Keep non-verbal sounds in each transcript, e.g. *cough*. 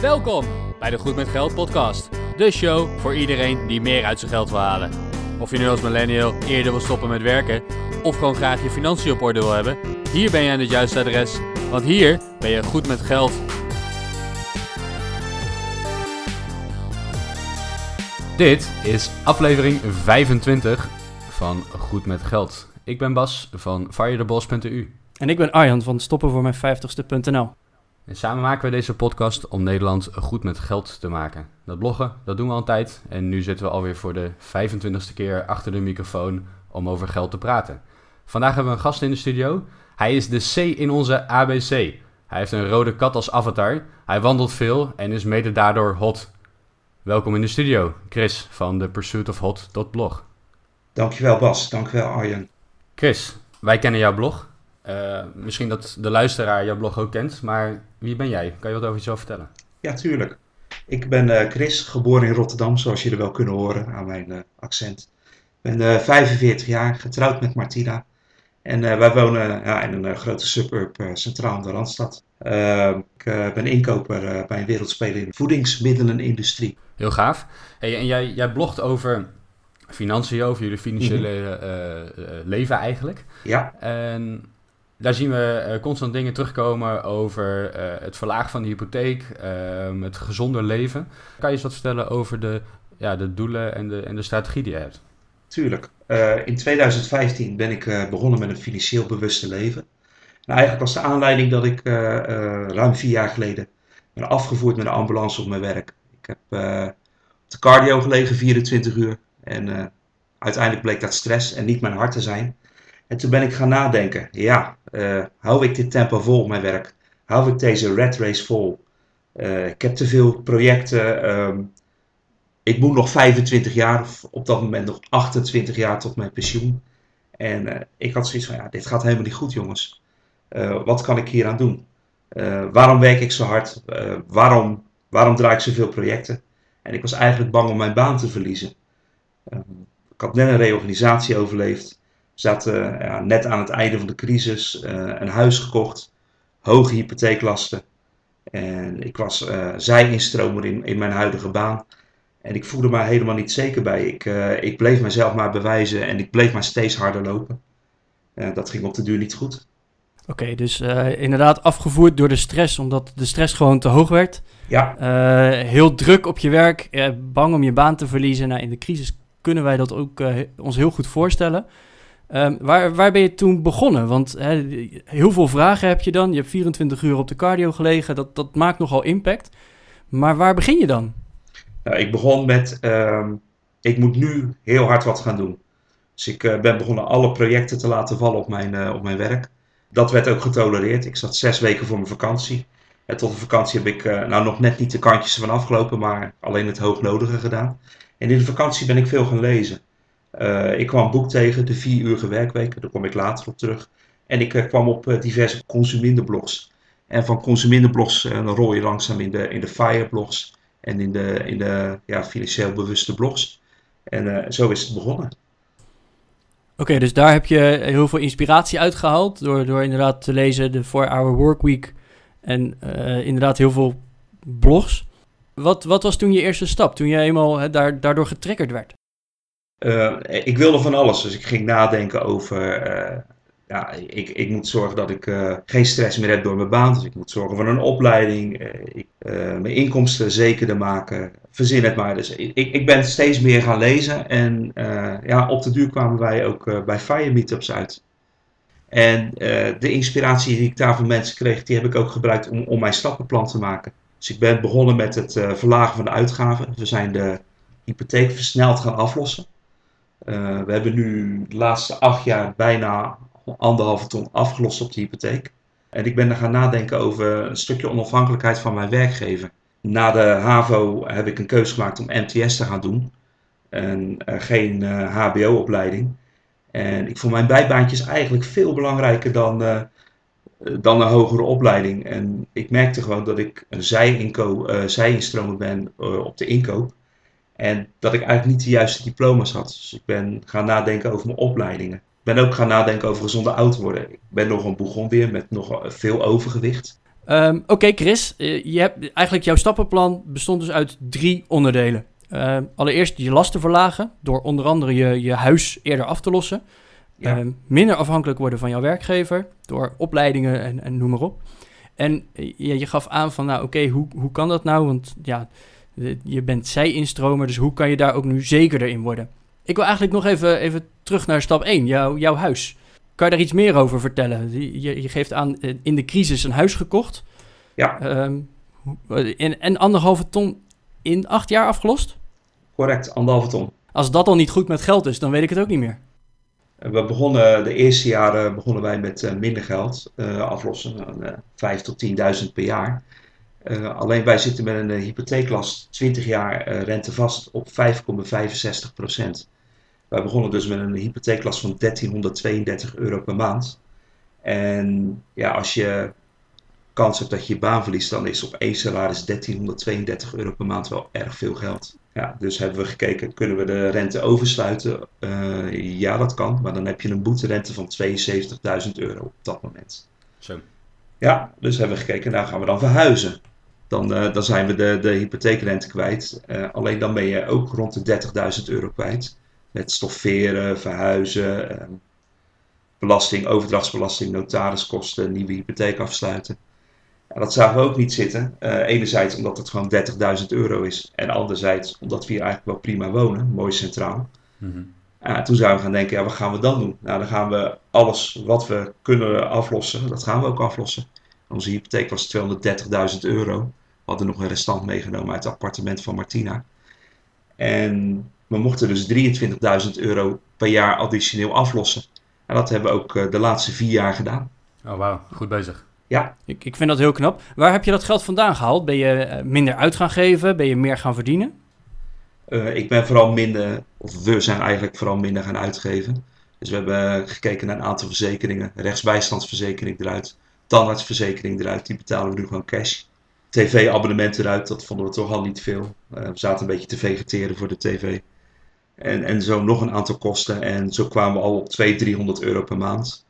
Welkom bij de Goed met Geld podcast. De show voor iedereen die meer uit zijn geld wil halen. Of je nu als millennial eerder wil stoppen met werken of gewoon graag je financiën op orde wil hebben, hier ben je aan het juiste adres, want hier ben je goed met geld. Dit is aflevering 25 van Goed met Geld. Ik ben Bas van firetheboss.eu. En ik ben Arjan van stoppenvoormijn50ste.nl. En samen maken we deze podcast om Nederland goed met geld te maken. Dat bloggen, dat doen we al een tijd. En nu zitten we alweer voor de 25ste keer achter de microfoon om over geld te praten. Vandaag hebben we een gast in de studio. Hij is de C in onze ABC. Hij heeft een rode kat als avatar. Hij wandelt veel en is mede daardoor hot. Welkom in de studio, Chris van The Pursuit of Hot.blog. Dankjewel Bas, dankjewel Arjen. Chris, wij kennen jouw blog. Uh, misschien dat de luisteraar jouw blog ook kent, maar wie ben jij? Kan je wat over jezelf vertellen? Ja, tuurlijk. Ik ben uh, Chris, geboren in Rotterdam, zoals jullie wel kunnen horen aan mijn uh, accent. Ik ben 45 jaar, getrouwd met Martina. En wij wonen ja, in een grote suburb centraal in de Randstad. ik ben inkoper bij een wereldspeler in de voedingsmiddelenindustrie. Heel gaaf. Hey, en jij, jij blogt over financiën, over jullie financiële mm leven eigenlijk. Ja. En daar zien we uh, constant dingen terugkomen over uh, het verlagen van de hypotheek, uh, het gezonder leven. Kan je eens wat vertellen over de, ja, de doelen en de, en de strategie die je hebt? Tuurlijk. in 2015 ben ik begonnen met een financieel bewuste leven. Nou, eigenlijk was de aanleiding dat ik ruim vier jaar geleden ben afgevoerd met een ambulance op mijn werk. Ik heb op de cardio gelegen 24 uur en uiteindelijk bleek dat stress en niet mijn hart te zijn. En toen ben ik gaan nadenken, ja, uh, hou ik dit tempo vol op mijn werk? Hou ik deze red race vol? Uh, ik heb te veel projecten. Um, ik moet nog 25 jaar, of op dat moment nog 28 jaar tot mijn pensioen. En uh, ik had zoiets van, ja, dit gaat helemaal niet goed jongens. wat kan ik hier aan doen? waarom werk ik zo hard? waarom, waarom draai ik zoveel projecten? En ik was eigenlijk bang om mijn baan te verliezen. Ehm, ik had net een reorganisatie overleefd zaten ja, net aan het einde van de crisis, uh, een huis gekocht, hoge hypotheeklasten. En ik was uh, zij-instromer in, in mijn huidige baan. En ik voelde me helemaal niet zeker bij. Ik, uh, ik bleef mezelf maar bewijzen en ik bleef maar steeds harder lopen. dat ging op de duur niet goed. Oké, okay, dus inderdaad afgevoerd door de stress, omdat de stress gewoon te hoog werd. Ja. heel druk op je werk, bang om je baan te verliezen. Nou, in de crisis kunnen wij dat ook ons heel goed voorstellen. Um, waar, waar ben je toen begonnen? Want heel veel vragen heb je dan. Je hebt 24 uur op de cardio gelegen. Dat, dat maakt nogal impact. Maar waar begin je dan? Nou, ik begon met, um, ik moet nu heel hard wat gaan doen. Dus ik uh, ben begonnen alle projecten te laten vallen op mijn, uh, op mijn werk. Dat werd ook getolereerd. Ik zat zes weken voor mijn vakantie. En tot de vakantie heb ik uh, nou nog net niet de kantjes van afgelopen, maar alleen het hoognodige gedaan. En in de vakantie ben ik veel gaan lezen. Uh, ik kwam een boek tegen, De Vier Uurige Werkweek, daar kom ik later op terug. En ik uh, kwam op uh, diverse consumentenblogs. En van consumentenblogs dan rol je langzaam in de, in de FIRE-blogs en in de, in de ja, financieel bewuste blogs. En zo is het begonnen. Oké, dus daar heb je heel veel inspiratie uitgehaald door, door inderdaad te lezen de 4-Hour Workweek en inderdaad heel veel blogs. Wat, wat was toen je eerste stap, toen je eenmaal daar, daardoor getriggerd werd? Uh, ik wilde van alles, dus ik ging nadenken over. Uh, ja, ik, ik moet zorgen dat ik uh, geen stress meer heb door mijn baan. Dus ik moet zorgen voor een opleiding. Ik, mijn inkomsten zekerder maken. Verzin het maar. Dus ik, ik ben steeds meer gaan lezen. En ja, op de duur kwamen wij ook bij Fire Meetups uit. En de inspiratie die ik daar van mensen kreeg, die heb ik ook gebruikt om, om mijn stappenplan te maken. Dus ik ben begonnen met het verlagen van de uitgaven. We zijn de hypotheek versneld gaan aflossen. Uh, we hebben nu de laatste acht jaar bijna anderhalve ton afgelost op de hypotheek. En ik ben er gaan nadenken over een stukje onafhankelijkheid van mijn werkgever. Na de HAVO heb ik een keuze gemaakt om MTS te gaan doen. En uh, geen uh, eh, HBO-opleiding. En ik vond mijn bijbaantjes eigenlijk veel belangrijker dan, dan een hogere opleiding. En ik merkte gewoon dat ik een zij-instromer ben op de inkoop. En dat ik eigenlijk niet de juiste diploma's had. Dus ik ben gaan nadenken over mijn opleidingen. Ik ben ook gaan nadenken over gezonde oud worden. Ik ben nog een weer met nog veel overgewicht. Ehm, Oké, Chris. eh, je hebt, eigenlijk jouw stappenplan bestond dus uit drie onderdelen. Ehm, allereerst je lasten verlagen door onder andere je, je huis eerder af te lossen. Ja. Ehm, minder afhankelijk worden van jouw werkgever door opleidingen en, en noem maar op. En eh, je, je gaf aan van, nou oké, hoe, hoe kan dat nou? Want ja, je bent zij-instromer, dus hoe kan je daar ook nu zekerder in worden? Ik wil eigenlijk nog even, even terug naar stap 1, jouw, jouw huis. Kan je daar iets meer over vertellen? Je, je- geeft aan eh, in de crisis een huis gekocht. Ja, Ehm, hoe- en, en anderhalve ton in acht jaar afgelost? correct, anderhalve ton. Als dat al niet goed met geld is, dan weet ik het ook niet meer. En We begonnen, de eerste jaren begonnen wij met eh, minder geld eh, aflossen, uh, 5 tot 10.000 per jaar. Eh, alleen wij zitten met een eh, hypotheeklast 20 jaar eh, rentevast op 5,65 procent. Wij begonnen dus met een hypotheeklast van 1332 euro per maand. En ja, als je kans hebt dat je je baan verliest, dan is op één salaris 1332 euro per maand wel erg veel geld. Ja, dus hebben we gekeken, kunnen we de rente oversluiten? Ja, dat kan, maar dan heb je een boeterente van 72.000 euro op dat moment. Zo. Ja, dus hebben we gekeken, nou gaan we dan verhuizen. Dan, eh, dan zijn we de, de hypotheekrente kwijt. Eh, alleen dan ben je ook rond de 30.000 euro kwijt. Met stofferen, verhuizen, eh, belasting, overdrachtsbelasting, notariskosten, nieuwe hypotheek afsluiten. Ja, dat zagen we ook niet zitten. Eh, enerzijds omdat het gewoon 30.000 euro is. En anderzijds omdat we hier eigenlijk wel prima wonen, mooi centraal. Mhm. Ja, toen zijn we gaan denken, ja, wat gaan we dan doen? Nou, dan gaan we alles wat we kunnen aflossen, dat gaan we ook aflossen. Onze hypotheek was 230.000 euro. We hadden nog een restant meegenomen uit het appartement van Martina. En we mochten dus 23.000 euro per jaar additioneel aflossen. En dat hebben we ook eh, de laatste vier jaar gedaan. Oh, wauw. Goed bezig. Ja, Ik, ik vind dat heel knap. Waar heb je dat geld vandaan gehaald? Ben je eh, minder uit gaan geven? Ben je meer gaan verdienen? Eh, ik ben vooral minder, of we zijn eigenlijk vooral minder gaan uitgeven. Dus we hebben gekeken naar een aantal verzekeringen. Rechtsbijstandsverzekering eruit, tandartsverzekering eruit, die betalen we nu gewoon cash. TV-abonnement eruit, dat vonden we toch al niet veel. Eh, we zaten een beetje te vegeteren voor de tv. En, en zo nog een aantal kosten. En zo kwamen we al op 200, 300 euro per maand.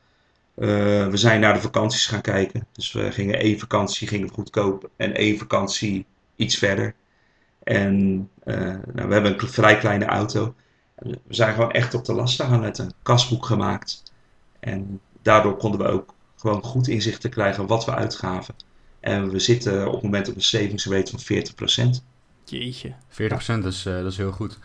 Eh, we zijn naar de vakanties gaan kijken. Dus we gingen één vakantie gingen goedkoop en één vakantie iets verder. En nou, we hebben een vrij kleine auto. We zijn gewoon echt op de lasten gaan letten. Een kasboek gemaakt. En daardoor konden we ook gewoon goed inzicht te krijgen wat we uitgaven. En we zitten op het moment op een savings rate van 40%. Jeetje. 40% is, eh, dat is heel goed.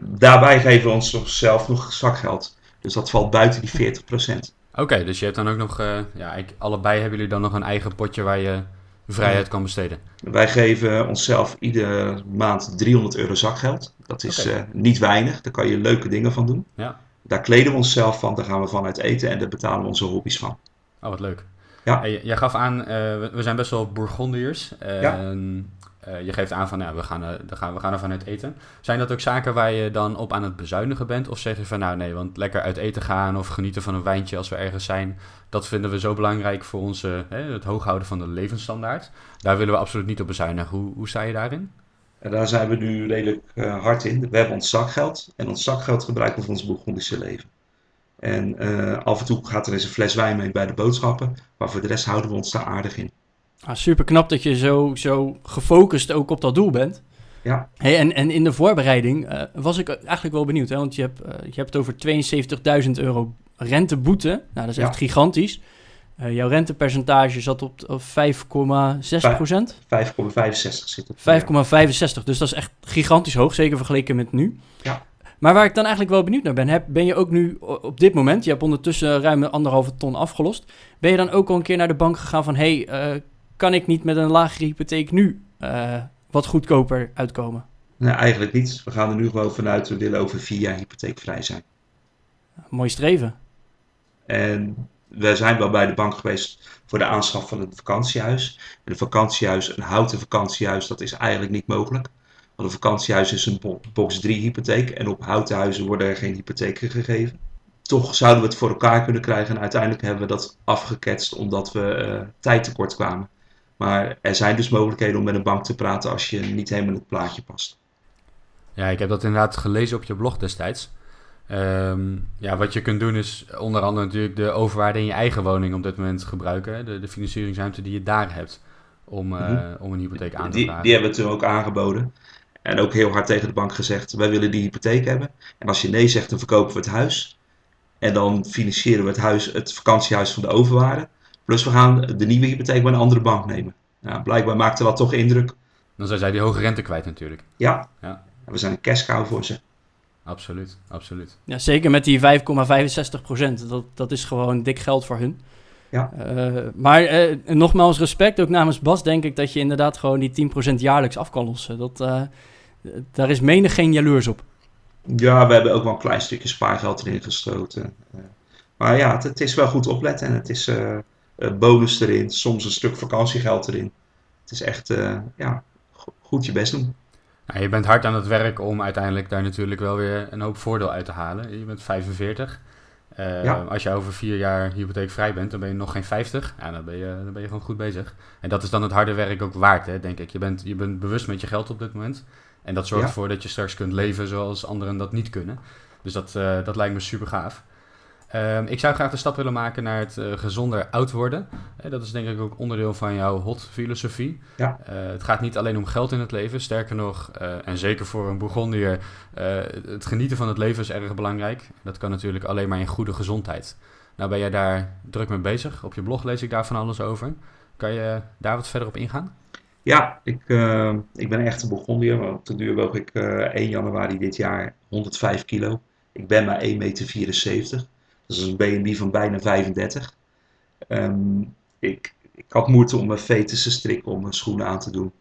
Daarbij geven we onszelf nog zakgeld. Dus dat valt buiten die 40%. Oké, dus je hebt dan ook nog... eh, ja, ik, allebei hebben jullie dan nog een eigen potje waar je vrijheid kan besteden. Wij geven onszelf iedere maand 300 euro zakgeld. Dat is eh, niet weinig. Daar kan je leuke dingen van doen. Ja. Daar kleden we onszelf van. Daar gaan we vanuit eten. En daar betalen we onze hobby's van. Oh, wat leuk. Ja. Hey, jij gaf aan, eh, we, zijn best wel Bourgondiërs. Ja. Eh, je geeft aan van, ja, we gaan, er- we gaan, we gaan ervan uit eten. Zijn dat ook zaken waar je dan op aan het bezuinigen bent? Of zeg je van, nou nee, want lekker uit eten gaan of genieten van een wijntje als we ergens zijn, dat vinden we zo belangrijk voor onze, hè, het hooghouden van de levensstandaard. Daar willen we absoluut niet op bezuinigen. Hoe, hoe sta je daarin? En daar zijn we nu redelijk eh, hard in. We hebben ons zakgeld. En ons zakgeld gebruiken we voor ons Bourgondische leven. En eh, af en toe gaat er eens een fles wijn mee bij de boodschappen. Maar voor de rest houden we ons daar aardig in. Ah, super knap dat je zo, zo gefocust ook op dat doel bent. Ja. Hey, en, en in de voorbereiding eh, was ik eigenlijk wel benieuwd. Hè? Want je hebt, eh, je hebt het over 72.000 euro renteboete. Nou, dat is Ja. echt gigantisch. Eh, jouw rentepercentage zat op, op 5,6 procent. 5,65 zit het. 5,65. Dus dat is echt gigantisch hoog, zeker vergeleken met nu. Ja. Maar waar ik dan eigenlijk wel benieuwd naar ben, heb, ben je ook nu op dit moment, je hebt ondertussen ruim een anderhalve ton afgelost, ben je dan ook al een keer naar de bank gegaan van, hé, hey, kan ik niet met een lagere hypotheek nu eh, wat goedkoper uitkomen? Nee, eigenlijk niet. We gaan er nu gewoon vanuit. We willen over vier jaar hypotheekvrij zijn. Mooi streven. En we zijn wel bij de bank geweest voor de aanschaf van een vakantiehuis. En een vakantiehuis, een houten vakantiehuis, dat is eigenlijk niet mogelijk. Want een vakantiehuis is een bo- box 3 hypotheek. En op houten huizen worden er geen hypotheken gegeven. Toch zouden we het voor elkaar kunnen krijgen. En uiteindelijk hebben we dat afgeketst omdat we eh, tijd tekort kwamen. Maar er zijn dus mogelijkheden om met een bank te praten als je niet helemaal in het plaatje past. Ja, ik heb dat inderdaad gelezen op je blog destijds. Ehm, ja, wat je kunt doen is onder andere natuurlijk de overwaarde in je eigen woning op dit moment gebruiken. De, de financieringsruimte die je daar hebt om, eh, Mhm. om een hypotheek aan te Die, vragen. die hebben we toen ook aangeboden. En ook heel hard tegen de bank gezegd: wij willen die hypotheek hebben. En als je nee zegt, dan verkopen we het huis. En dan financieren we het, huis, het vakantiehuis van de overwaarde. Plus we gaan de nieuwe hypotheek bij een andere bank nemen. Nou, blijkbaar maakte dat toch indruk. Dan zijn zij die hoge rente kwijt natuurlijk. Ja, Ja. We zijn een cash cow voor ze. Absoluut, absoluut. Ja, zeker met die 5,65 procent. Dat, dat is gewoon dik geld voor hun. Ja. Eh, maar eh, nogmaals respect, ook namens Bas denk ik dat je inderdaad gewoon die 10% jaarlijks af kan lossen. Dat, eh, daar is menig geen jaloers op. Ja, we hebben ook wel een klein stukje spaargeld erin gestoten. Eh, maar ja, het, het is wel goed opletten. En het is bonus erin, soms een stuk vakantiegeld erin. Het is echt, eh, ja, go- goed je best doen. Nou, je bent hard aan het werk om uiteindelijk daar natuurlijk wel weer een hoop voordeel uit te halen. Je bent 45. Eh, Ja. Als je over vier jaar hypotheekvrij bent, dan ben je nog geen 50. Ja, dan ben je, dan ben je gewoon goed bezig. En dat is dan het harde werk ook waard, hè, denk ik. Je bent, je bent bewust met je geld op dit moment. En dat zorgt Ja. ervoor dat je straks kunt leven zoals anderen dat niet kunnen. Dus dat, eh, dat lijkt me super gaaf. Ehm, ik zou graag de stap willen maken naar het eh, gezonder oud worden. Eh, dat is denk ik ook onderdeel van jouw hot-filosofie. Ja. Eh, het gaat niet alleen om geld in het leven. Sterker nog, en zeker voor een Bourgondier, het genieten van het leven is erg belangrijk. Dat kan natuurlijk alleen maar in goede gezondheid. Nou ben jij daar druk mee bezig. Op je blog lees ik daar van alles over. Kan je daar wat verder op ingaan? Ja, ik, ik ben echt een Burgondier. Want op de duur woog ik eh 1 januari dit jaar 105 kilo. Ik ben maar 1,74 meter. Dat is een BMI van bijna 35. Ehm, ik, ik had moeite om mijn fetus te strikken, om mijn schoenen aan te doen.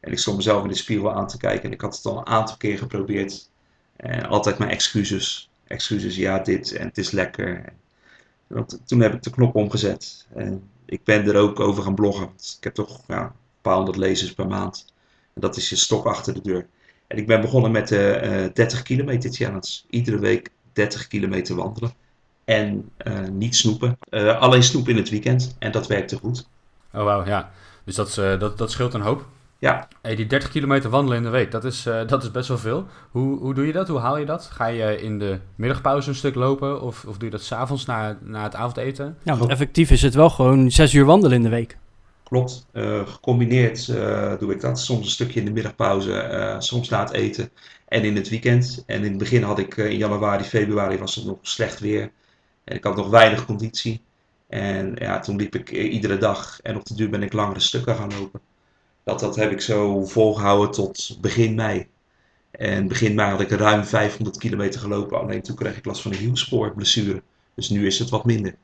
En ik stond mezelf in de spiegel aan te kijken. En ik had het al een aantal keer geprobeerd. En altijd mijn excuses. Excuses, ja, dit en het is lekker. Want toen heb ik de knop omgezet. En ik ben er ook over gaan bloggen. Ik heb toch ja, een paar honderd lezers per maand. En dat is je stok achter de deur. En ik ben begonnen met de eh 30 kilometer challenge. Iedere week 30 kilometer wandelen. En eh, niet snoepen. Eh, alleen snoepen in het weekend. En dat werkte goed. Oh wauw, ja. Dus dat, is, eh, dat, dat scheelt een hoop. Ja. Hey, die 30 kilometer wandelen in de week, dat is, eh, dat is best wel veel. Hoe, hoe doe je dat? Hoe haal je dat? Ga je in de middagpauze een stuk lopen? Of, of doe je dat s'avonds na, na het avondeten? Ja, want effectief is het wel gewoon 6 uur wandelen in de week. Klopt. Eh, gecombineerd eh, doe ik dat. Soms een stukje in de middagpauze. eh, soms na het eten. En in het weekend. En in het begin had ik eh, in januari, februari was het nog slecht weer. En ik had nog weinig conditie. En ja, toen liep ik eh, iedere dag. En op de duur ben ik langere stukken gaan lopen. Dat, dat heb ik zo volgehouden tot begin mei. En begin mei had ik ruim 500 kilometer gelopen. Alleen toen kreeg ik last van een hielspoorblessure. Dus nu is het wat minder.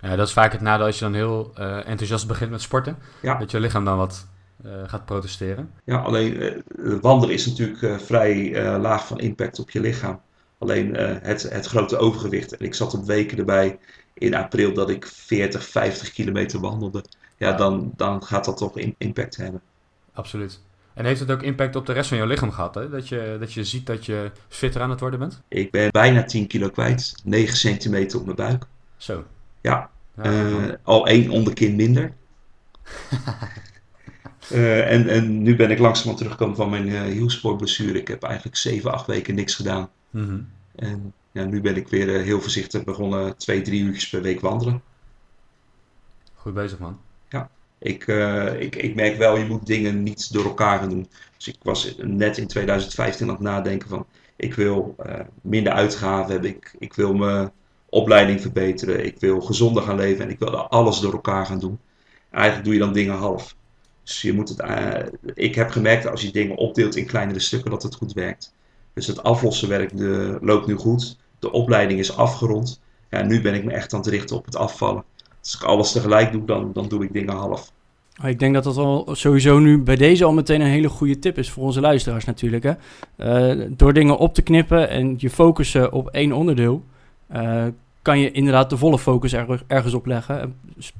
Ja, dat is vaak het nadeel als je dan heel eh, enthousiast begint met sporten. Ja. Dat je lichaam dan wat eh, gaat protesteren. Ja, alleen wandelen is natuurlijk vrij laag van impact op je lichaam. Alleen eh, het, het grote overgewicht. En ik zat op weken erbij in april dat ik 40, 50 kilometer wandelde. Ja, dan, dan gaat dat toch in- impact hebben. Absoluut. En heeft het ook impact op de rest van je lichaam gehad? Hè? Dat, je, dat je ziet dat je fitter aan het worden bent? Ik ben bijna 10 kilo kwijt. 9 centimeter op mijn buik. Zo. Ja, Ja, Eh, al één onderkin minder. *laughs* Eh, en, en nu ben ik langzaam teruggekomen van mijn eh hielsportblessure. Ik heb eigenlijk 7, 8 weken niks gedaan. Mhm. En ja, nu ben ik weer eh, heel voorzichtig begonnen, twee, drie uurtjes per week wandelen. Goed bezig, man. Ik, eh, ik, ik merk wel, je moet dingen niet door elkaar gaan doen. Dus ik was net in 2015 aan het nadenken van, ik wil eh, minder uitgaven hebben, ik, ik wil mijn opleiding verbeteren, ik wil gezonder gaan leven en ik wil alles door elkaar gaan doen. Eigenlijk doe je dan dingen half. Dus je moet het, ik heb gemerkt dat als je dingen opdeelt in kleinere stukken, dat het goed werkt. Dus het aflossen werkt, de, loopt nu goed. De opleiding is afgerond. Ja, nu ben ik me echt aan het richten op het afvallen. Als ik alles tegelijk doe, dan, dan doe ik dingen half. Maar Ik denk dat dat al sowieso nu bij deze al meteen een hele goede tip is voor onze luisteraars natuurlijk. Hè? Eh, door dingen op te knippen en je focussen op één onderdeel, eh, kan je inderdaad de volle focus er- ergens op leggen. En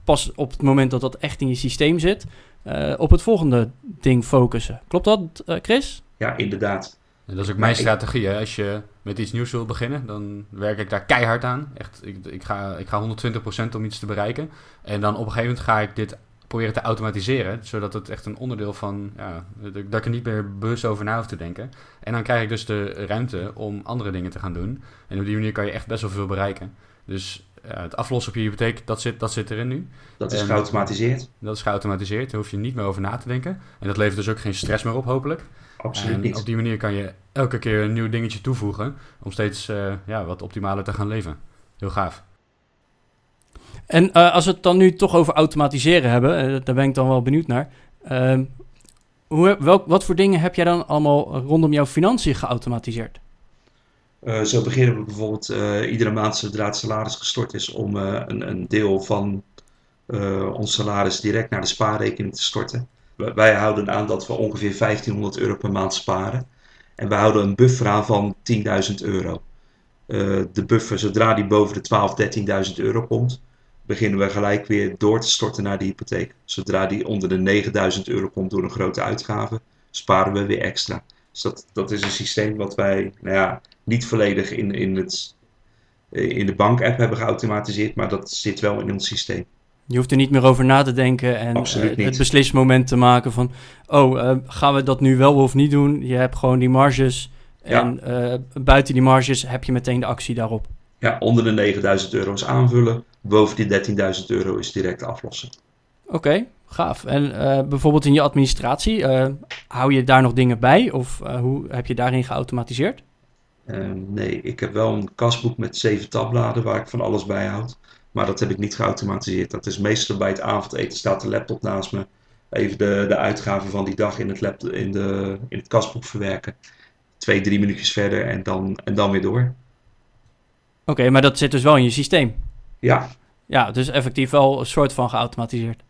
pas op het moment dat dat echt in je systeem zit, eh, op het volgende ding focussen. Klopt dat, Chris? Ja, inderdaad. En dat is ook mijn strategie. Hè? Als je met iets nieuws wil beginnen, dan werk ik daar keihard aan. Echt, ik, ik, ga, ik ga 120% om iets te bereiken. En dan op een gegeven moment ga ik dit proberen te automatiseren, zodat het echt een onderdeel van, ja, dat ik er niet meer bewust over na hoef te denken. En dan krijg ik dus de ruimte om andere dingen te gaan doen. En op die manier kan je echt best wel veel bereiken. Dus ja, het aflossen op je hypotheek, dat zit, dat zit erin nu. Dat is En- geautomatiseerd. Dat is geautomatiseerd, daar hoef je niet meer over na te denken. En dat levert dus ook geen stress meer op, hopelijk. Absoluut en niet. op die manier kan je elke keer een nieuw dingetje toevoegen om steeds eh, ja, wat optimaler te gaan leven. Heel gaaf. En eh, als we het dan nu toch over automatiseren hebben, eh, daar ben ik dan wel benieuwd naar. Ehm, hoe, welk, wat voor dingen heb jij dan allemaal rondom jouw financiën geautomatiseerd? Eh, zo beginnen we bijvoorbeeld eh, iedere maand zodra het salaris gestort is om eh, een, een deel van eh, ons salaris direct naar de spaarrekening te storten. Wij, houden aan dat we ongeveer 1500 euro per maand sparen. En we houden een buffer aan van 10.000 euro. Eh, de buffer, zodra die boven de 12.000, 13.000 euro komt, beginnen we gelijk weer door te storten naar de hypotheek. Zodra die onder de 9.000 euro komt door een grote uitgave, sparen we weer extra. Dus dat, dat is een systeem wat wij nou ja, niet volledig in, in, het, in de bank-app hebben geautomatiseerd, maar dat zit wel in ons systeem. Je hoeft er niet meer over na te denken en niet. het beslismoment te maken van... oh, eh, gaan we dat nu wel of niet doen? Je hebt gewoon die marges Ja. en eh, buiten die marges heb je meteen de actie daarop. Ja, onder de 9000 euro is aanvullen, boven die 13.000 euro is direct aflossen. Oké, gaaf. En bijvoorbeeld in je administratie, hou je daar nog dingen bij? Of hoe heb je daarin geautomatiseerd? Nee, ik heb wel een kasboek met zeven tabbladen waar ik van alles bij houd. Maar dat heb ik niet geautomatiseerd. Dat is meestal bij het avondeten staat de laptop naast me. Even de, de uitgaven van die dag in het, laptop, in, de, in het kasboek verwerken. Twee, drie minuutjes verder en dan, en dan weer door. Oké, maar dat zit dus wel in je systeem. Ja, Ja, dus effectief wel een soort van geautomatiseerd.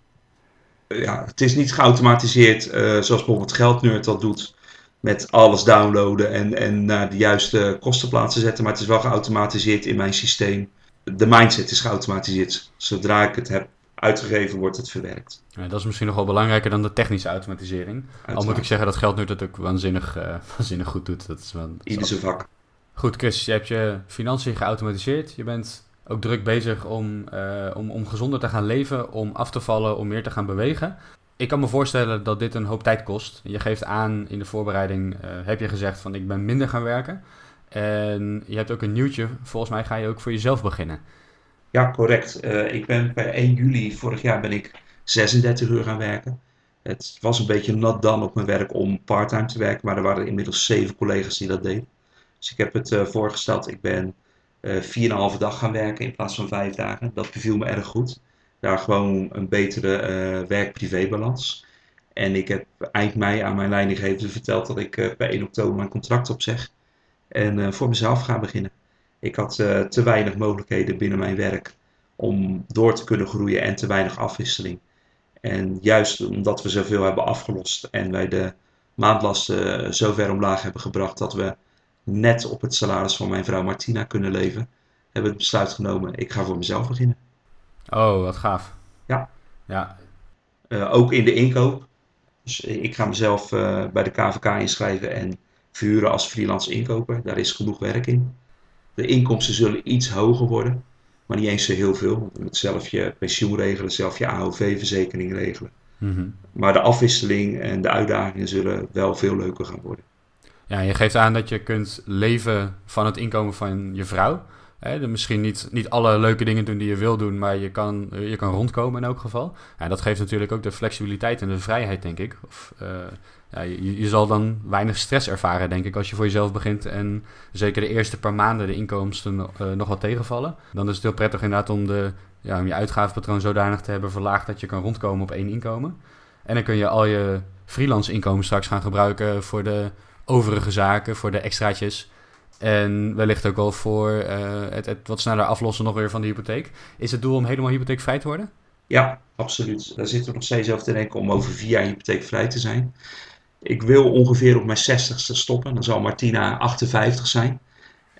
ja, het is niet geautomatiseerd eh, zoals bijvoorbeeld Geldnerd dat doet. Met alles downloaden en, en naar de juiste kostenplaatsen zetten. Maar het is wel geautomatiseerd in mijn systeem. De mindset is geautomatiseerd. Zodra ik het heb uitgegeven, wordt het verwerkt. Ja, dat is misschien nog wel belangrijker dan de technische automatisering. Al moet ik zeggen dat Geldnerd het ook waanzinnig, eh, *laughs* waanzinnig goed doet. Dat is wel, dat is Ieder zijn vak. Goed, Chris, je hebt je financiën geautomatiseerd. Je bent ook druk bezig om, eh, om, om gezonder te gaan leven, om af te vallen, om meer te gaan bewegen. Ik kan me voorstellen dat dit een hoop tijd kost. Je geeft aan in de voorbereiding, eh, heb je gezegd van ik ben minder gaan werken. En je hebt ook een nieuwtje, volgens mij ga je ook voor jezelf beginnen. Ja, correct. Eh, ik ben per 1 juli vorig jaar ben ik 36 uur gaan werken. Het was een beetje nat dan op mijn werk om parttime te werken, maar er waren inmiddels zeven collega's die dat deden. Dus ik heb het eh, voorgesteld. Ik ben eh 4,5 dag gaan werken in plaats van 5 dagen. Dat beviel me erg goed. Daar gewoon een betere eh werk-privé-balans. En ik heb eind mei aan mijn leidinggevende verteld dat ik per 1 oktober mijn contract opzeg. En eh, voor mezelf ga beginnen. Ik had eh, te weinig mogelijkheden binnen mijn werk om door te kunnen groeien en te weinig afwisseling. En juist omdat we zoveel hebben afgelost en wij de maandlasten zo ver omlaag hebben gebracht dat we net op het salaris van mijn vrouw Martina kunnen leven, hebben we het besluit genomen, ik ga voor mezelf beginnen. Oh, wat gaaf. Ja. Ja, Eh, ook in de inkoop. Dus ik ga mezelf eh, bij de KVK inschrijven en verhuren als freelance inkoper. Daar is genoeg werk in. De inkomsten zullen iets hoger worden, maar niet eens zo heel veel. Want je moet zelf je pensioen regelen, zelf je AOV-verzekering regelen. Mhm. Maar de afwisseling en de uitdagingen zullen wel veel leuker gaan worden. Ja, je geeft aan dat je kunt leven van het inkomen van je vrouw. Hè, misschien niet, niet alle leuke dingen doen die je wil doen, maar je kan, eh, je kan rondkomen in elk geval. Ja, dat geeft natuurlijk ook de flexibiliteit en de vrijheid, denk ik. Of, eh, ja, je, je zal dan weinig stress ervaren, denk ik, als je voor jezelf begint. En zeker de eerste paar maanden de inkomsten eh, nog wat tegenvallen. Dan is het heel prettig inderdaad om, de, ja, om je uitgavenpatroon zodanig te hebben verlaagd dat je kan rondkomen op één inkomen. En dan kun je al je freelance inkomen straks gaan gebruiken voor de overige zaken, voor de extraatjes. En wellicht ook wel voor eh, het, het wat sneller aflossen nog weer van de hypotheek. Is het doel om helemaal hypotheekvrij te worden? Ja, absoluut. Daar zitten we nog steeds over te denken om over vier jaar hypotheekvrij te zijn. Ik wil ongeveer op mijn 60ste stoppen. Dan zal Martina 58 zijn.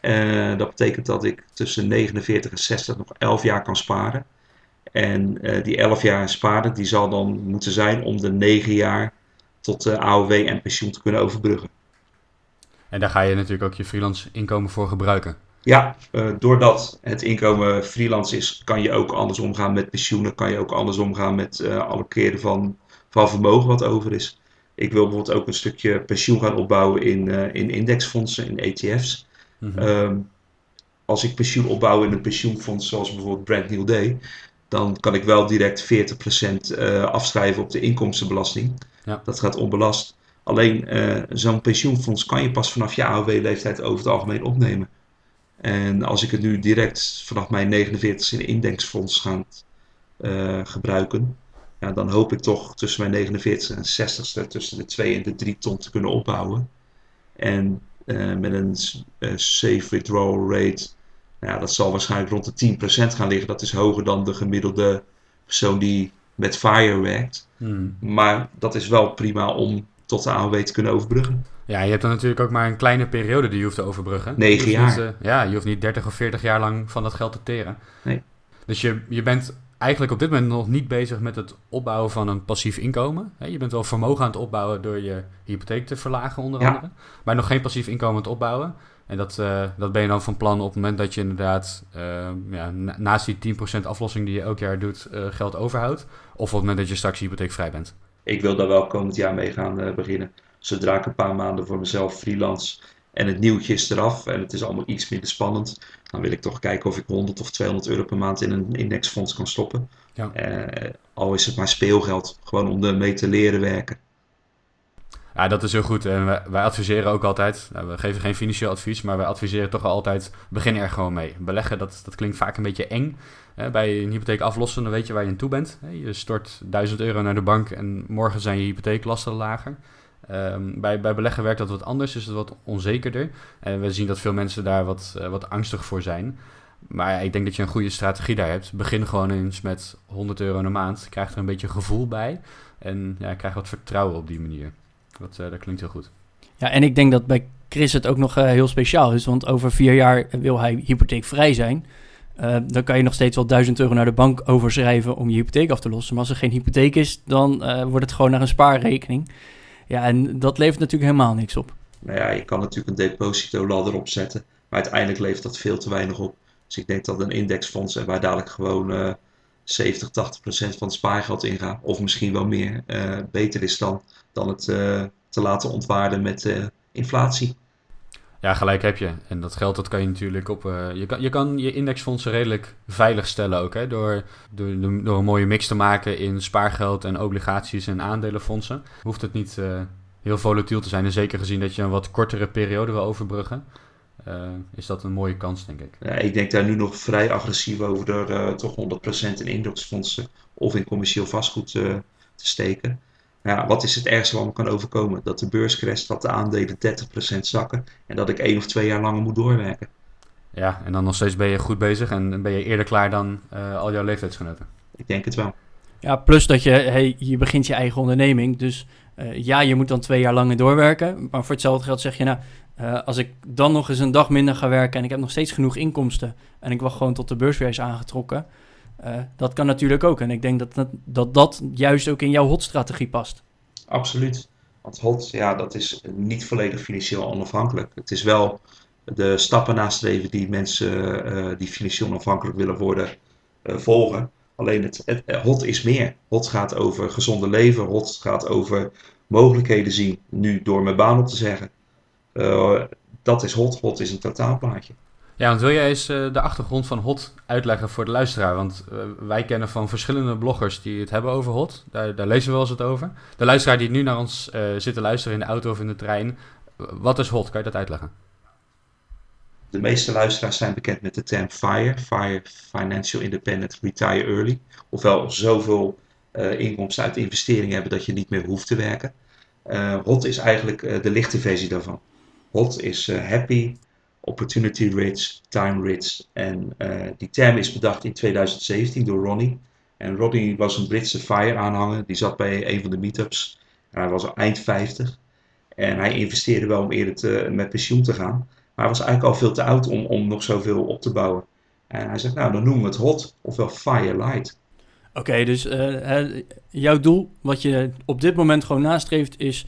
Eh, dat betekent dat ik tussen 49 en 60 nog 11 jaar kan sparen. En eh, die 11 jaar sparen, die zal dan moeten zijn om de 9 jaar tot de AOW en pensioen te kunnen overbruggen. En daar ga je natuurlijk ook je freelance inkomen voor gebruiken. Ja, uh, doordat het inkomen freelance is, kan je ook anders omgaan met pensioenen. Kan je ook anders omgaan met uh, allokeren van, van vermogen wat over is. Ik wil bijvoorbeeld ook een stukje pensioen gaan opbouwen in, uh, in indexfondsen, in ETF's. Mm -hmm. um, als ik pensioen opbouw in een pensioenfonds zoals bijvoorbeeld Brand New Day, dan kan ik wel direct 40% uh, afschrijven op de inkomstenbelasting. Ja. Dat gaat onbelast. Alleen uh, zo'n pensioenfonds kan je pas vanaf je AOW-leeftijd over het algemeen opnemen. En als ik het nu direct vanaf mijn 49 in een indexfonds ga uh, gebruiken, ja, dan hoop ik toch tussen mijn 49 en 60ste tussen de 2 en de 3 ton te kunnen opbouwen. En uh, met een uh, safe withdrawal rate, ja, dat zal waarschijnlijk rond de 10% gaan liggen. Dat is hoger dan de gemiddelde persoon die met FIRE werkt. Hmm. Maar dat is wel prima om tot de AOW te kunnen overbruggen. Ja, je hebt dan natuurlijk ook maar een kleine periode die je hoeft te overbruggen. 9 jaar. Niet, uh, ja, je hoeft niet 30 of 40 jaar lang van dat geld te teren. Nee. Dus je, je bent eigenlijk op dit moment nog niet bezig met het opbouwen van een passief inkomen. Je bent wel vermogen aan het opbouwen door je hypotheek te verlagen, onder Ja. andere. Maar nog geen passief inkomen aan het opbouwen. En dat, eh, dat ben je dan van plan op het moment dat je inderdaad eh, ja, na- naast die 10% aflossing die je elk jaar doet, eh, geld overhoudt. Of op het moment dat je straks hypotheekvrij bent. Ik wil daar wel komend jaar mee gaan eh, beginnen. Zodra ik een paar maanden voor mezelf freelance en het nieuwtje is eraf en het is allemaal iets minder spannend, dan wil ik toch kijken of ik 100 of 200 euro per maand in een indexfonds kan stoppen. Ja. Eh, al is het maar speelgeld, gewoon om ermee te leren werken. Ja, dat is heel goed. En wij, adviseren ook altijd, nou, we geven geen financieel advies, maar wij adviseren toch altijd, begin er gewoon mee. Beleggen, dat, dat klinkt vaak een beetje eng. Bij een hypotheek aflossen, dan weet je waar je aan toe bent. Je stort 1000 euro naar de bank en morgen zijn je hypotheeklasten lager. Ehm, bij, bij beleggen werkt dat wat anders, is het wat onzekerder. En we zien dat veel mensen daar wat, eh, wat angstig voor zijn. Maar ik denk dat je een goede strategie daar hebt. Begin gewoon eens met 100 euro in de maand. Krijg er een beetje gevoel bij. En ja, krijg wat vertrouwen op die manier. Dat, eh, dat klinkt heel goed. Ja, en ik denk dat bij Chris het ook nog eh, heel speciaal is. Want over vier jaar wil hij hypotheekvrij zijn. Eh, dan kan je nog steeds wel 1000 euro naar de bank overschrijven om je hypotheek af te lossen. Maar als er geen hypotheek is, dan eh, wordt het gewoon naar een spaarrekening. Ja, en dat levert natuurlijk helemaal niks op. Nou ja, je kan natuurlijk een depositoladder opzetten, maar uiteindelijk levert dat veel te weinig op. Dus ik denk dat een indexfonds en waar dadelijk gewoon eh 70, 80 procent van het spaargeld ingaat, of misschien wel meer, eh, beter is dan, dan het eh, te laten ontwaarden met eh, inflatie. Ja, gelijk heb je. En dat geld dat kan je natuurlijk op... je, kan, je kan je indexfondsen redelijk veilig stellen ook. Hè? Door, door, door een mooie mix te maken in spaargeld en obligaties en aandelenfondsen. Hoeft het niet heel volatiel te zijn. En zeker gezien dat je een wat kortere periode wil overbruggen. Eh, is dat een mooie kans, denk ik. Ja, ik denk daar nu nog vrij agressief over door eh, toch 100% in indexfondsen of in commercieel vastgoed eh, te steken. Nou Ja, wat is het ergste wat me kan overkomen? Dat de beurs crasht, dat de aandelen 30% zakken en dat ik één of twee jaar langer moet doorwerken. Ja, en dan nog steeds ben je goed bezig en ben je eerder klaar dan eh, al jouw leeftijdsgenoten. Ik denk het wel. Ja, plus dat je, hey, je begint je eigen onderneming. Dus eh, ja, je moet dan twee jaar langer doorwerken. Maar voor hetzelfde geld zeg je, nou, eh, als ik dan nog eens een dag minder ga werken en ik heb nog steeds genoeg inkomsten en ik wacht gewoon tot de beurs weer is aangetrokken, eh, dat kan natuurlijk ook. En ik denk dat dat, dat dat juist ook in jouw hot-strategie past. Absoluut. Want HOT, ja, dat is niet volledig financieel onafhankelijk. Het is wel de stappen nastreven die mensen eh, die financieel onafhankelijk willen worden volgen. Alleen het, het, HOT is meer. HOT gaat over gezonde leven. HOT gaat over mogelijkheden zien, nu door mijn baan op te zeggen. Eh, dat is HOT. HOT is een totaalplaatje. Ja, want wil jij eens eh, de achtergrond van HOT uitleggen voor de luisteraar? Want eh, wij kennen van verschillende bloggers die het hebben over HOT. Daar, daar lezen we wel eens het over. De luisteraar die nu naar ons eh, zit te luisteren in de auto of in de trein. wat is HOT? Kan je dat uitleggen? De meeste luisteraars zijn bekend met de term FIRE, FIRE Financial Independent Retire Early. Ofwel zoveel eh, inkomsten uit investeringen hebben dat je niet meer hoeft te werken. Eh, HOT is eigenlijk de lichte versie daarvan. HOT is eh, Happy, Opportunity Rich, Time Rich. En eh, die term is bedacht in 2017 door Ronnie. En Ronnie was een Britse FIRE-aanhanger. Die zat bij een van de meetups. En hij was al eind 50. En hij investeerde wel om eerder te, met pensioen te gaan. Maar hij was eigenlijk al veel te oud om, om nog zoveel op te bouwen. En hij zegt, nou dan noemen we het hot, ofwel fire light. Oké, dus eh, jouw doel, wat je op dit moment gewoon nastreeft, is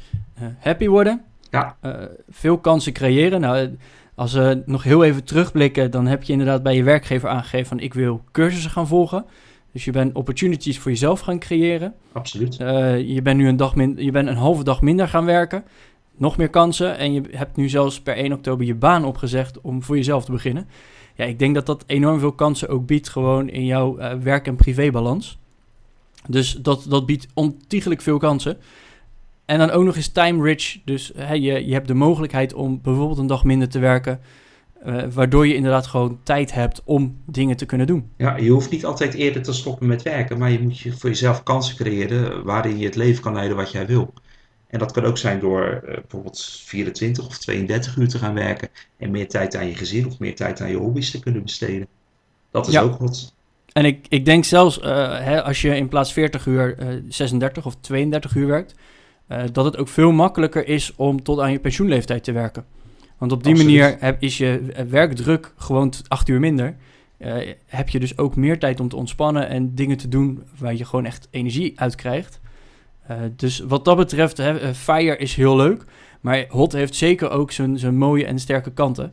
happy worden. Ja. Eh, veel kansen creëren. Nou, eh, Als we nog heel even terugblikken, dan heb je inderdaad bij je werkgever aangegeven van ik wil cursussen gaan volgen. Dus je bent opportunities voor jezelf gaan creëren. Absoluut. Uh, je bent nu een, dag min je bent een halve dag minder gaan werken. Nog meer kansen. En je hebt nu zelfs per 1 oktober je baan opgezegd om voor jezelf te beginnen. Ja, ik denk dat dat enorm veel kansen ook biedt gewoon in jouw uh, werk- en privébalans. Dus dat, dat biedt ontiegelijk veel kansen. En dan ook nog eens time rich. Dus hè, je, je hebt de mogelijkheid om bijvoorbeeld een dag minder te werken. Uh, waardoor je inderdaad gewoon tijd hebt om dingen te kunnen doen. Ja, je hoeft niet altijd eerder te stoppen met werken, maar je moet je voor jezelf kansen creëren waarin je het leven kan leiden wat jij wil. En dat kan ook zijn door uh, bijvoorbeeld 24 of 32 uur te gaan werken en meer tijd aan je gezin of meer tijd aan je hobby's te kunnen besteden. Dat is Ja. ook wat. En ik, ik denk zelfs uh, hè, als je in plaats 40 uur 36 of 32 uur werkt, dat het ook veel makkelijker is om tot aan je pensioenleeftijd te werken. Want op die Absoluut. manier heb, is je eh, werkdruk gewoon acht uur minder. Eh, heb je dus ook meer tijd om te ontspannen en dingen te doen waar je gewoon echt energie uit krijgt. Eh, dus wat dat betreft, hè, eh, Fire is heel leuk. Maar Hot heeft zeker ook zijn, zijn mooie en sterke kanten.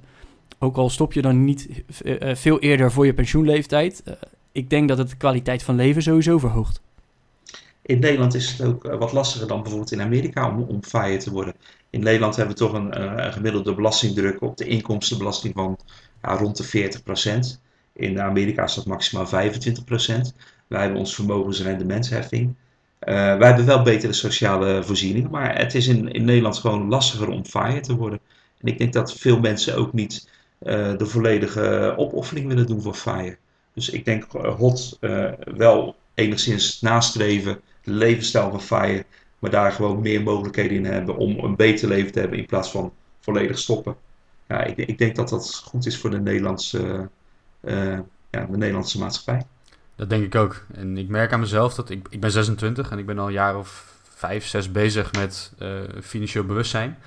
Ook al stop je dan niet eh, eh, veel eerder voor je pensioenleeftijd. eh, ik denk dat het de kwaliteit van leven sowieso verhoogt. In Nederland is het ook eh, wat lastiger dan bijvoorbeeld in Amerika om, om te worden. In Nederland hebben we toch een, eh, een gemiddelde belastingdruk op de inkomstenbelasting van ja, rond de 40%. In Amerika is dat maximaal 25%. Wij hebben ons vermogensrendementsheffing. Eh wij hebben wel betere sociale voorzieningen, maar het is in, in Nederland gewoon lastiger om FIRE te worden. En ik denk dat veel mensen ook niet de volledige opoffering willen doen voor FIRE. Dus ik denk HOT wel enigszins nastreven levensstijl FIRE, maar daar gewoon meer mogelijkheden in hebben om een beter leven te hebben in plaats van volledig stoppen. Ja, ik, ik denk dat dat goed is voor de Nederlandse, eh, ja, de Nederlandse maatschappij. Dat denk ik ook. En ik merk aan mezelf dat ik, ik ben 26 en ik ben al een jaar of vijf, zes bezig met eh, financieel bewustzijn.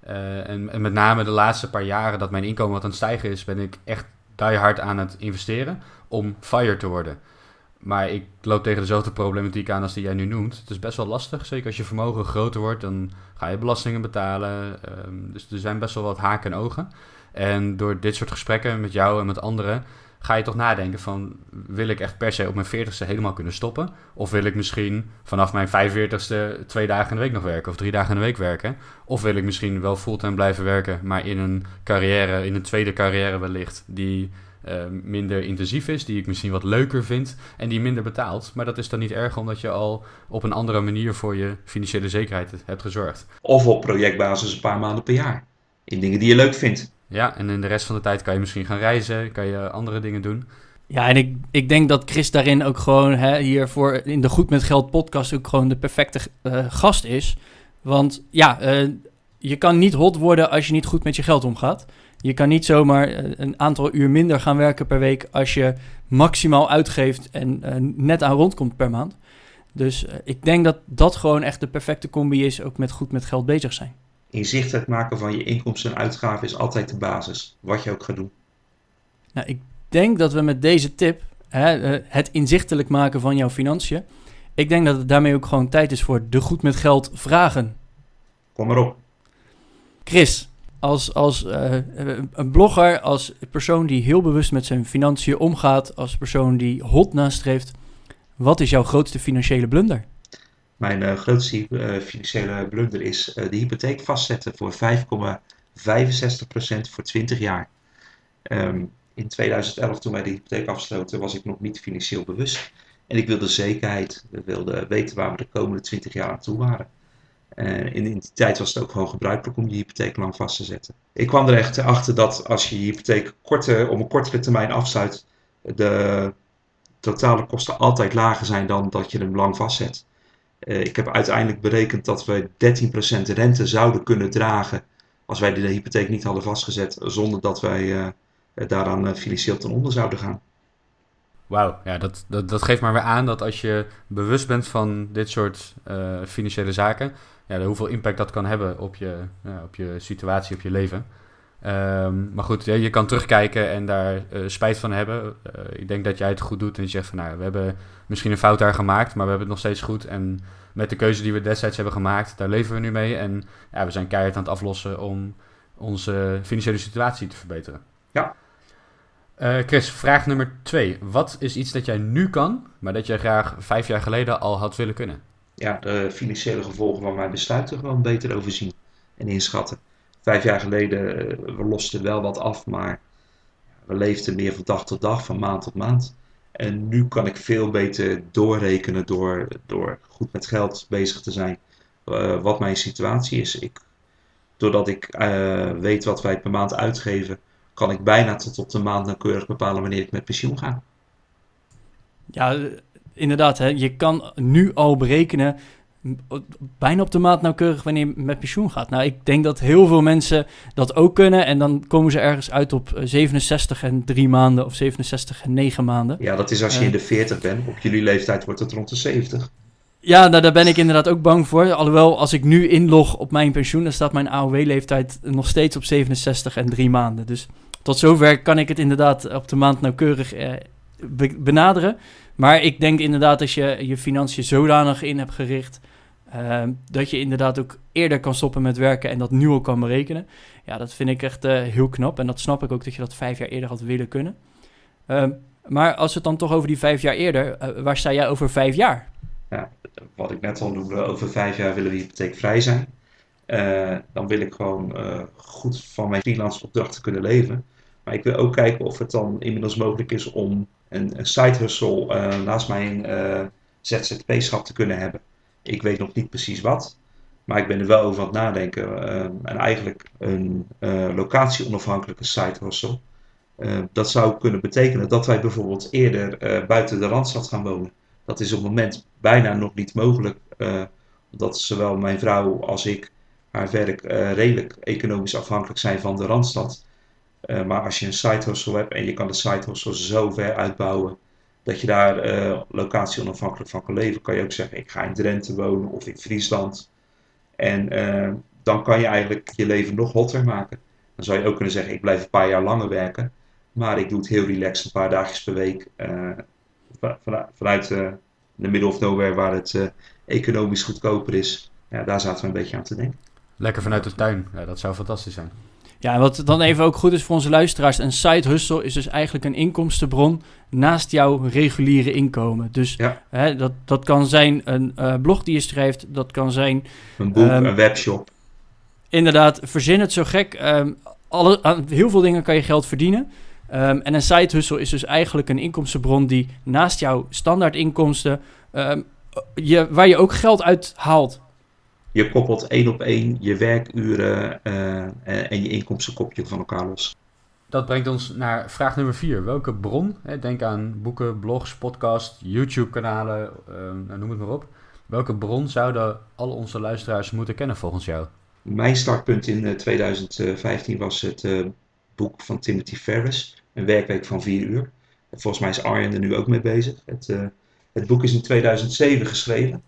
Eh, en, en met name de laatste paar jaren dat mijn inkomen wat aan het stijgen is, ben ik echt die hard aan het investeren om FIRE te worden. Maar ik loop tegen dezelfde problematiek aan als die jij nu noemt. Het is best wel lastig, zeker als je vermogen groter wordt, dan ga je belastingen betalen. Ehm, dus er zijn best wel wat haken en ogen. En door dit soort gesprekken met jou en met anderen ga je toch nadenken van... wil ik echt per se op mijn 40ste helemaal kunnen stoppen? Of wil ik misschien vanaf mijn 45ste twee dagen in de week nog werken... of drie dagen in de week werken? Of wil ik misschien wel fulltime blijven werken... maar in een carrière, in een tweede carrière wellicht... die uh, minder intensief is, die ik misschien wat leuker vind... en die minder betaalt. Maar dat is dan niet erg omdat je al op een andere manier... voor je financiële zekerheid hebt gezorgd. Of op projectbasis een paar maanden per jaar. In dingen die je leuk vindt. Ja, en in de rest van de tijd kan je misschien gaan reizen, kan je andere dingen doen. Ja, en ik, ik denk dat Chris daarin ook gewoon hè, hier voor in de Goed met Geld podcast ook gewoon de perfecte uh, gast is. Want ja, uh, je kan niet hot worden als je niet goed met je geld omgaat. Je kan niet zomaar uh, een aantal uur minder gaan werken per week als je maximaal uitgeeft en uh, net aan rondkomt per maand. Dus uh, ik denk dat dat gewoon echt de perfecte combi is, ook met goed met geld bezig zijn inzichtelijk maken van je inkomsten en uitgaven is altijd de basis, wat je ook gaat doen. Nou, ik denk dat we met deze tip, hè, het inzichtelijk maken van jouw financiën, ik denk dat het daarmee ook gewoon tijd is voor de goed met geld vragen. Kom maar op. Chris, als, als uh, een blogger, als persoon die heel bewust met zijn financiën omgaat, als persoon die hot nastreeft, wat is jouw grootste financiële blunder? Mijn uh, grootste uh, financiële blunder is de hypotheek vastzetten voor 5,65% voor 20 jaar. Um, in 2011, toen wij de hypotheek afsloten, was ik nog niet financieel bewust. En ik wilde zekerheid. We wilden weten waar we de komende 20 jaar aan toe waren. En in, in die tijd was het ook gewoon gebruikelijk om je hypotheek lang vast te zetten. Ik kwam er achter dat als je je hypotheek op een kortere termijn afsluit, de totale kosten altijd lager zijn dan dat je hem lang vastzet. Uh, ik heb uiteindelijk berekend dat we 13% rente zouden kunnen dragen als wij de hypotheek niet hadden vastgezet, zonder dat wij uh, daaraan uh, financieel ten onder zouden gaan. Wauw, ja, dat, dat, dat geeft maar weer aan dat als je bewust bent van dit soort financiële zaken, ja, hoeveel impact dat kan hebben op je, op je situatie, op je leven. Um, maar goed, ja, je kan terugkijken en daar uh, spijt van hebben. Uh, ik denk dat jij het goed doet en je zegt van nou, we hebben misschien een fout daar gemaakt, maar we hebben het nog steeds goed. En met de keuze die we destijds hebben gemaakt, daar leven we nu mee. En ja, we zijn keihard aan het aflossen om, onze financiële situatie te verbeteren. Ja. Eh, Chris, vraag nummer twee. Wat is iets dat jij nu kan, maar dat jij graag vijf jaar geleden al had willen kunnen? Ja, de financiële gevolgen van mijn besluiten gewoon beter overzien en inschatten. Vijf jaar geleden, uh, we losten wel wat af, maar we leefden meer van dag tot dag, van maand tot maand. En nu kan ik veel beter doorrekenen door, door goed met geld bezig te zijn. Uh, wat mijn situatie is. Ik, doordat ik uh, weet wat wij per maand uitgeven, kan ik bijna tot op de maand nauwkeurig bepalen wanneer ik met pensioen ga. Ja, inderdaad. Hè, je kan nu al berekenen bijna op de maat nauwkeurig wanneer je met pensioen gaat. Nou, ik denk dat heel veel mensen dat ook kunnen. En dan komen ze ergens uit op 67 en 3 maanden of 67 en 9 maanden. Ja, dat is als je uh, in de 40 bent. Op jullie leeftijd wordt het rond de 70. Ja, nou, daar ben ik inderdaad ook bang voor. Alhoewel, als ik nu inlog op mijn pensioen, dan staat mijn AOW-leeftijd nog steeds op 67 en 3 maanden. Dus tot zover kan ik het inderdaad op de maand nauwkeurig eh, be benaderen. Maar ik denk inderdaad, als je je financiën zodanig in hebt gericht Uh, dat je inderdaad ook eerder kan stoppen met werken en dat nu al kan berekenen. Ja, dat vind ik echt uh, heel knap. En dat snap ik ook dat je dat vijf jaar eerder had willen kunnen. Uh, maar als het dan toch over die vijf jaar eerder, eh, waar sta jij over vijf jaar? Ja, wat ik net al noemde, over vijf jaar willen we hypotheekvrij zijn. Eh, dan wil ik gewoon goed van mijn freelance opdrachten kunnen leven. Maar ik wil ook kijken of het dan inmiddels mogelijk is om een, een side hustle naast mijn ZZP-schap te kunnen hebben. Ik weet nog niet precies wat, maar ik ben er wel over aan het nadenken. Uh, en eigenlijk een locatie-onafhankelijke. Uh, dat zou kunnen betekenen dat wij bijvoorbeeld eerder buiten de Randstad gaan wonen. Dat is op het moment bijna nog niet mogelijk, omdat zowel mijn vrouw als ik haar werk redelijk economisch afhankelijk zijn van de Randstad. Maar als je een hustle hebt en je kan de hustle zo ver uitbouwen dat je daar uh, locatie onafhankelijk van kan leven. Kan je ook zeggen, ik ga in Drenthe wonen of in Friesland. En uh, dan kan je eigenlijk je leven nog hotter maken. Dan zou je ook kunnen zeggen, ik blijf een paar jaar langer werken. Maar ik doe het heel relaxed, een paar dagjes per week. Vanuit de middle of nowhere, waar het economisch goedkoper is. Ja, daar zaten we een beetje aan te denken. Lekker vanuit de tuin, ja, dat zou fantastisch zijn. Ja, wat dan even ook goed is voor onze luisteraars, een side hustle is dus eigenlijk een inkomstenbron naast jouw reguliere inkomen. Dus ja. hè, dat, dat kan zijn een uh, blog die je schrijft, dat kan zijn... Een boek, um, een webshop. Inderdaad, verzin het zo gek. Um, alle, aan heel veel dingen kan je geld verdienen. Um, en een side hustle is dus eigenlijk een inkomstenbron die naast jouw standaard inkomsten, je, waar je ook geld uit haalt. Je koppelt één op één je werkuren uh, en je inkomstenkopje van elkaar los. Dat brengt ons naar vraag nummer vier. Welke bron, hè, denk aan boeken, blogs, podcast, YouTube-kanalen, uh, noem het maar op. Welke bron zouden al onze luisteraars moeten kennen volgens jou? Mijn startpunt in 2015 was het boek van Timothy Ferris, Een werkweek van vier uur. Volgens mij is Arjen er nu ook mee bezig. Het, het boek is in 2007 geschreven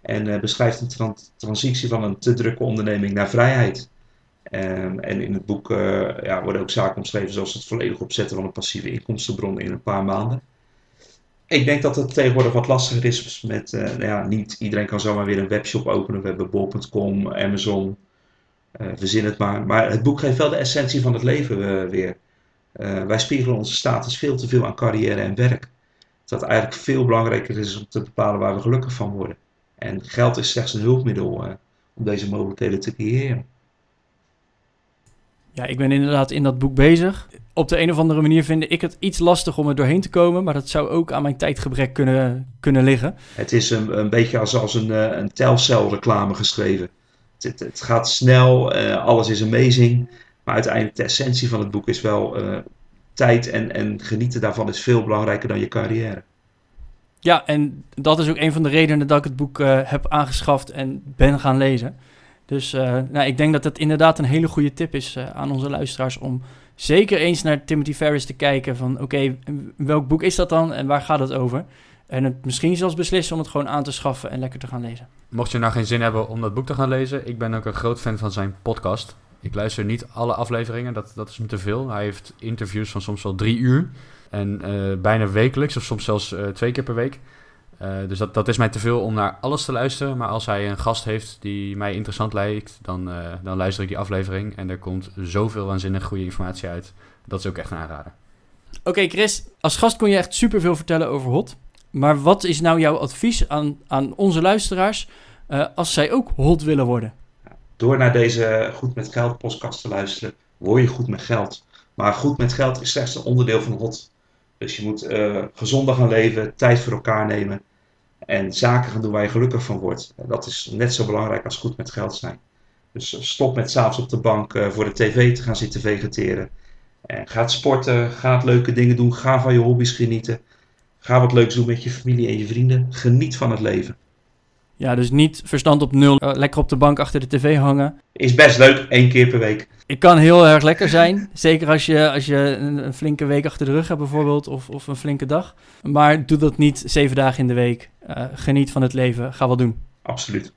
en uh, beschrijft een tran transitie van een te drukke onderneming naar vrijheid. Um, en in het boek uh, ja, worden ook zaken omschreven zoals het volledig opzetten van een passieve inkomstenbron in een paar maanden. Ik denk dat het tegenwoordig wat lastiger is met, uh, nou ja, niet iedereen kan zomaar weer een webshop openen. We hebben bol.com, Amazon, verzin het maar. Maar het boek geeft wel de essentie van het leven weer. wij spiegelen onze status veel te veel aan carrière en werk. Dat eigenlijk veel belangrijker is om te bepalen waar we gelukkig van worden. En geld is slechts een hulpmiddel uh, om deze mogelijkheden te creëren. Ja, ik ben inderdaad in dat boek bezig. Op de een of andere manier vind ik het iets lastig om er doorheen te komen, maar dat zou ook aan mijn tijdgebrek kunnen, kunnen liggen. Het is een, een beetje als, als een, eh, een telcelreclame geschreven. Het, het, het gaat snel, uh, alles is amazing, maar uiteindelijk de essentie van het boek is wel uh, tijd en, en genieten daarvan is veel belangrijker dan je carrière. Ja, en dat is ook een van de redenen dat ik het boek uh, heb aangeschaft en ben gaan lezen. Dus uh, nou, ik denk dat het inderdaad een hele goede tip is uh, aan onze luisteraars om zeker eens naar Timothy Ferris te kijken van oké, welk boek is dat dan en waar gaat het over? En het misschien zelfs beslissen om het gewoon aan te schaffen en lekker te gaan lezen. Mocht je nou geen zin hebben om dat boek te gaan lezen, ik ben ook een groot fan van zijn podcast. Ik luister niet alle afleveringen, dat, dat is me te veel. Hij heeft interviews van soms wel drie uur. En uh, bijna wekelijks, of soms zelfs uh, twee keer per week. Eh, dus dat, dat is mij te veel om naar alles te luisteren. Maar als hij een gast heeft die mij interessant lijkt, dan, eh, dan luister ik die aflevering. En er komt zoveel waanzinnig goede informatie uit. Dat is ook echt een aanrader. Oké, Chris, als gast kon je echt superveel vertellen over hot. Maar wat is nou jouw advies aan, aan onze luisteraars eh, als zij ook hot willen worden? Door naar deze Goed met Geld podcast te luisteren, word je goed met geld. Maar goed met geld is slechts een onderdeel van hot. Dus je moet eh, gezonder gaan leven, tijd voor elkaar nemen en zaken gaan doen waar je gelukkig van wordt. Dat is net zo belangrijk als goed met geld zijn. Dus eh, stop met s'avonds op de bank voor de tv te gaan zitten vegeteren. En ga sporten, ga leuke dingen doen, ga van je hobby's genieten. Ga wat leuks doen met je familie en je vrienden. Geniet van het leven. Ja, dus niet verstand op nul, uh, lekker op de bank achter de tv hangen. Is best leuk, één keer per week. Het kan heel erg lekker zijn. *laughs* Zeker als je, als je een, een, flinke week achter de rug hebt bijvoorbeeld, of, of een flinke dag. Maar doe dat niet zeven dagen in de week. Uh, geniet van het leven, ga wat doen. Absoluut.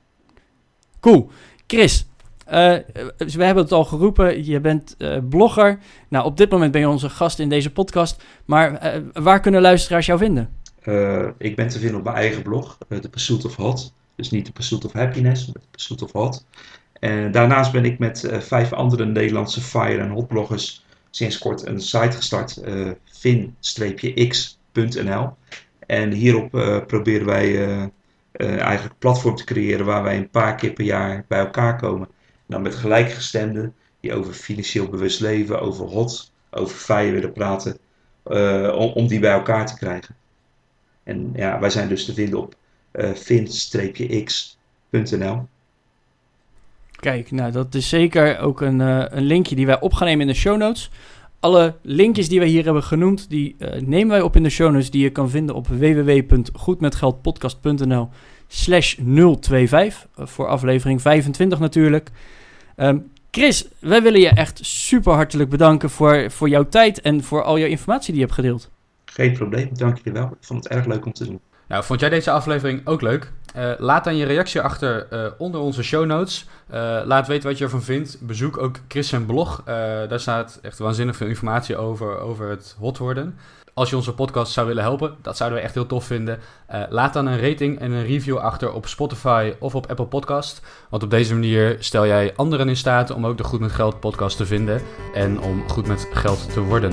Cool. Chris, uh, we hebben het al geroepen, je bent uh, blogger. Nou, op dit moment ben je onze gast in deze podcast. Maar uh, waar kunnen luisteraars jou vinden? ik ben te vinden op mijn eigen blog, The Pursuit of Hot. Dus niet The Pursuit of Happiness, maar The Pursuit of Hot. En daarnaast ben ik met vijf andere Nederlandse fire- en hot bloggers sinds kort een site gestart, fin-x.nl. En hierop proberen wij eigenlijk een platform te creëren waar wij een paar keer per jaar bij elkaar komen dan met gelijkgestemden die over financieel bewust leven, over hot, over fire willen praten, uh, om, om, die bij elkaar te krijgen. En ja, wij zijn dus te vinden op uh, fin-x.nl. Kijk, nou dat is zeker ook een, uh, een linkje die wij op gaan nemen in de show notes. Alle linkjes die wij hier hebben genoemd, die nemen wij op in de show notes die je kan vinden op www.goedmetgeldpodcast.nl slash 025 voor aflevering 25 natuurlijk. Um, Chris, wij willen je echt super hartelijk bedanken voor, voor jouw tijd en voor al jouw informatie die je hebt gedeeld. Geen probleem, dank je wel. Ik vond het erg leuk om te doen. Nou, vond jij deze aflevering ook leuk? Uh, laat dan je reactie achter uh, onder onze show notes. Uh, laat weten wat je ervan vindt. Bezoek ook Chris zijn blog. daar staat echt waanzinnig veel informatie over, over het hot worden. Als je onze podcast zou willen helpen, dat zouden we echt heel tof vinden. Laat dan een rating en een review achter op Spotify of op Apple Podcast. Want op deze manier stel jij anderen in staat om ook de Goed met Geld podcast te vinden. En om goed met geld te worden.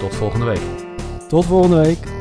Tot volgende week. Tot volgende week.